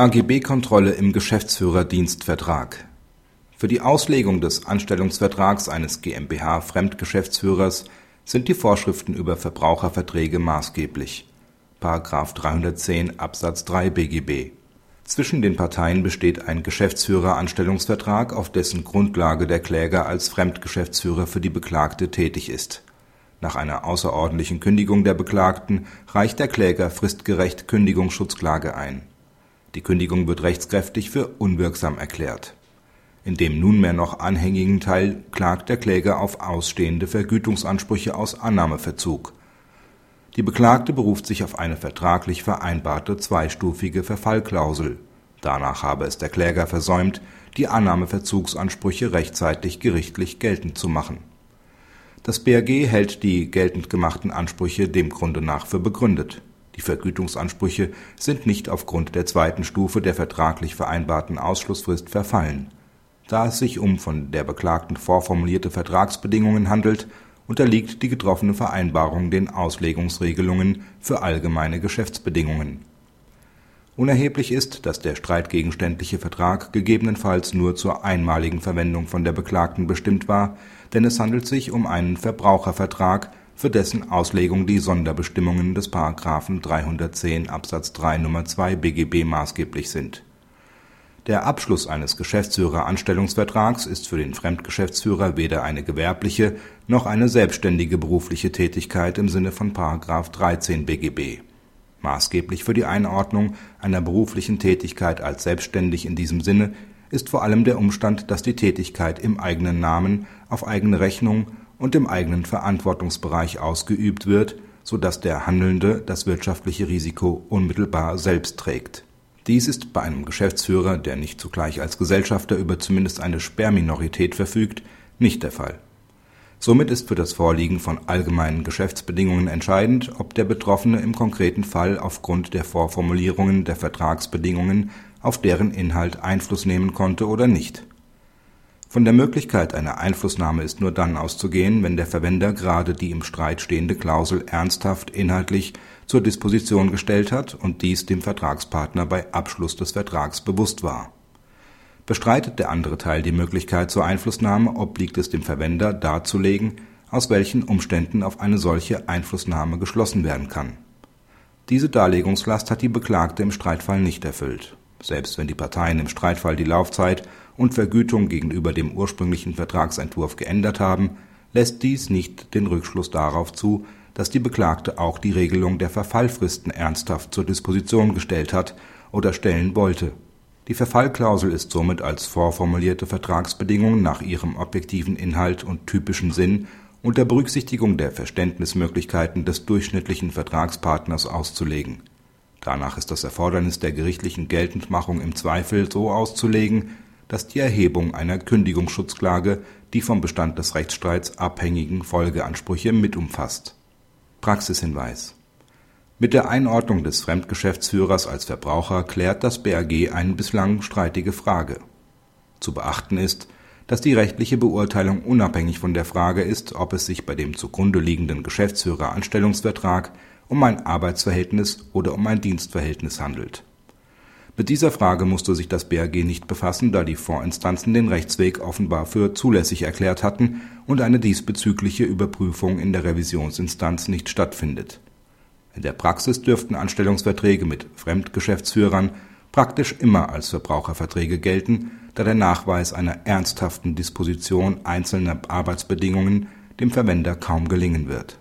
AGB-Kontrolle im Geschäftsführerdienstvertrag Für die Auslegung des Anstellungsvertrags eines GmbH-Fremdgeschäftsführers sind die Vorschriften über Verbraucherverträge maßgeblich (§ 310 Absatz 3 BGB). Zwischen den Parteien besteht ein Geschäftsführeranstellungsvertrag, auf dessen Grundlage der Kläger als Fremdgeschäftsführer für die Beklagte tätig ist. Nach einer außerordentlichen Kündigung der Beklagten reicht der Kläger fristgerecht Kündigungsschutzklage ein die Kündigung wird rechtskräftig für unwirksam erklärt. In dem nunmehr noch anhängigen Teil klagt der Kläger auf ausstehende Vergütungsansprüche aus Annahmeverzug. Die Beklagte beruft sich auf eine vertraglich vereinbarte zweistufige Verfallklausel. Danach habe es der Kläger versäumt, die Annahmeverzugsansprüche rechtzeitig gerichtlich geltend zu machen. Das BAG hält die geltend gemachten Ansprüche dem Grunde nach für begründet die Vergütungsansprüche sind nicht aufgrund der zweiten Stufe der vertraglich vereinbarten Ausschlussfrist verfallen. Da es sich um von der Beklagten vorformulierte Vertragsbedingungen handelt, unterliegt die getroffene Vereinbarung den Auslegungsregelungen für allgemeine Geschäftsbedingungen. Unerheblich ist, dass der streitgegenständliche Vertrag gegebenenfalls nur zur einmaligen Verwendung von der Beklagten bestimmt war, denn es handelt sich um einen Verbrauchervertrag für dessen Auslegung die Sonderbestimmungen des § 310 Absatz 3 Nr. 2 BGB maßgeblich sind. Der Abschluss eines Geschäftsführeranstellungsvertrags ist für den Fremdgeschäftsführer weder eine gewerbliche noch eine selbstständige berufliche Tätigkeit im Sinne von § 13 BGB. Maßgeblich für die Einordnung einer beruflichen Tätigkeit als selbstständig in diesem Sinne ist vor allem der Umstand, dass die Tätigkeit im eigenen Namen, auf eigene Rechnung und im eigenen Verantwortungsbereich ausgeübt wird, so dass der Handelnde das wirtschaftliche Risiko unmittelbar selbst trägt. Dies ist bei einem Geschäftsführer, der nicht zugleich als Gesellschafter über zumindest eine Sperrminorität verfügt, nicht der Fall. Somit ist für das Vorliegen von allgemeinen Geschäftsbedingungen entscheidend, ob der Betroffene im konkreten Fall aufgrund der Vorformulierungen der Vertragsbedingungen auf deren Inhalt Einfluss nehmen konnte oder nicht von der Möglichkeit einer Einflussnahme ist nur dann auszugehen, wenn der Verwender gerade die im Streit stehende Klausel ernsthaft inhaltlich zur Disposition gestellt hat und dies dem Vertragspartner bei Abschluss des Vertrags bewusst war. Bestreitet der andere Teil die Möglichkeit zur Einflussnahme, obliegt es dem Verwender darzulegen, aus welchen Umständen auf eine solche Einflussnahme geschlossen werden kann. Diese Darlegungslast hat die Beklagte im Streitfall nicht erfüllt selbst wenn die Parteien im Streitfall die Laufzeit und Vergütung gegenüber dem ursprünglichen Vertragsentwurf geändert haben, lässt dies nicht den Rückschluss darauf zu, dass die Beklagte auch die Regelung der Verfallfristen ernsthaft zur Disposition gestellt hat oder stellen wollte. Die Verfallklausel ist somit als vorformulierte Vertragsbedingung nach ihrem objektiven Inhalt und typischen Sinn unter Berücksichtigung der Verständnismöglichkeiten des durchschnittlichen Vertragspartners auszulegen Danach ist das Erfordernis der gerichtlichen Geltendmachung im Zweifel so auszulegen, dass die Erhebung einer Kündigungsschutzklage die vom Bestand des Rechtsstreits abhängigen Folgeansprüche mit umfasst. Praxishinweis Mit der Einordnung des Fremdgeschäftsführers als Verbraucher klärt das BAG eine bislang streitige Frage. Zu beachten ist, dass die rechtliche Beurteilung unabhängig von der Frage ist, ob es sich bei dem zugrunde liegenden Geschäftsführeranstellungsvertrag um ein Arbeitsverhältnis oder um ein Dienstverhältnis handelt. Mit dieser Frage musste sich das BAG nicht befassen, da die Vorinstanzen den Rechtsweg offenbar für zulässig erklärt hatten und eine diesbezügliche Überprüfung in der Revisionsinstanz nicht stattfindet. In der Praxis dürften Anstellungsverträge mit Fremdgeschäftsführern praktisch immer als Verbraucherverträge gelten, da der Nachweis einer ernsthaften Disposition einzelner Arbeitsbedingungen dem Verwender kaum gelingen wird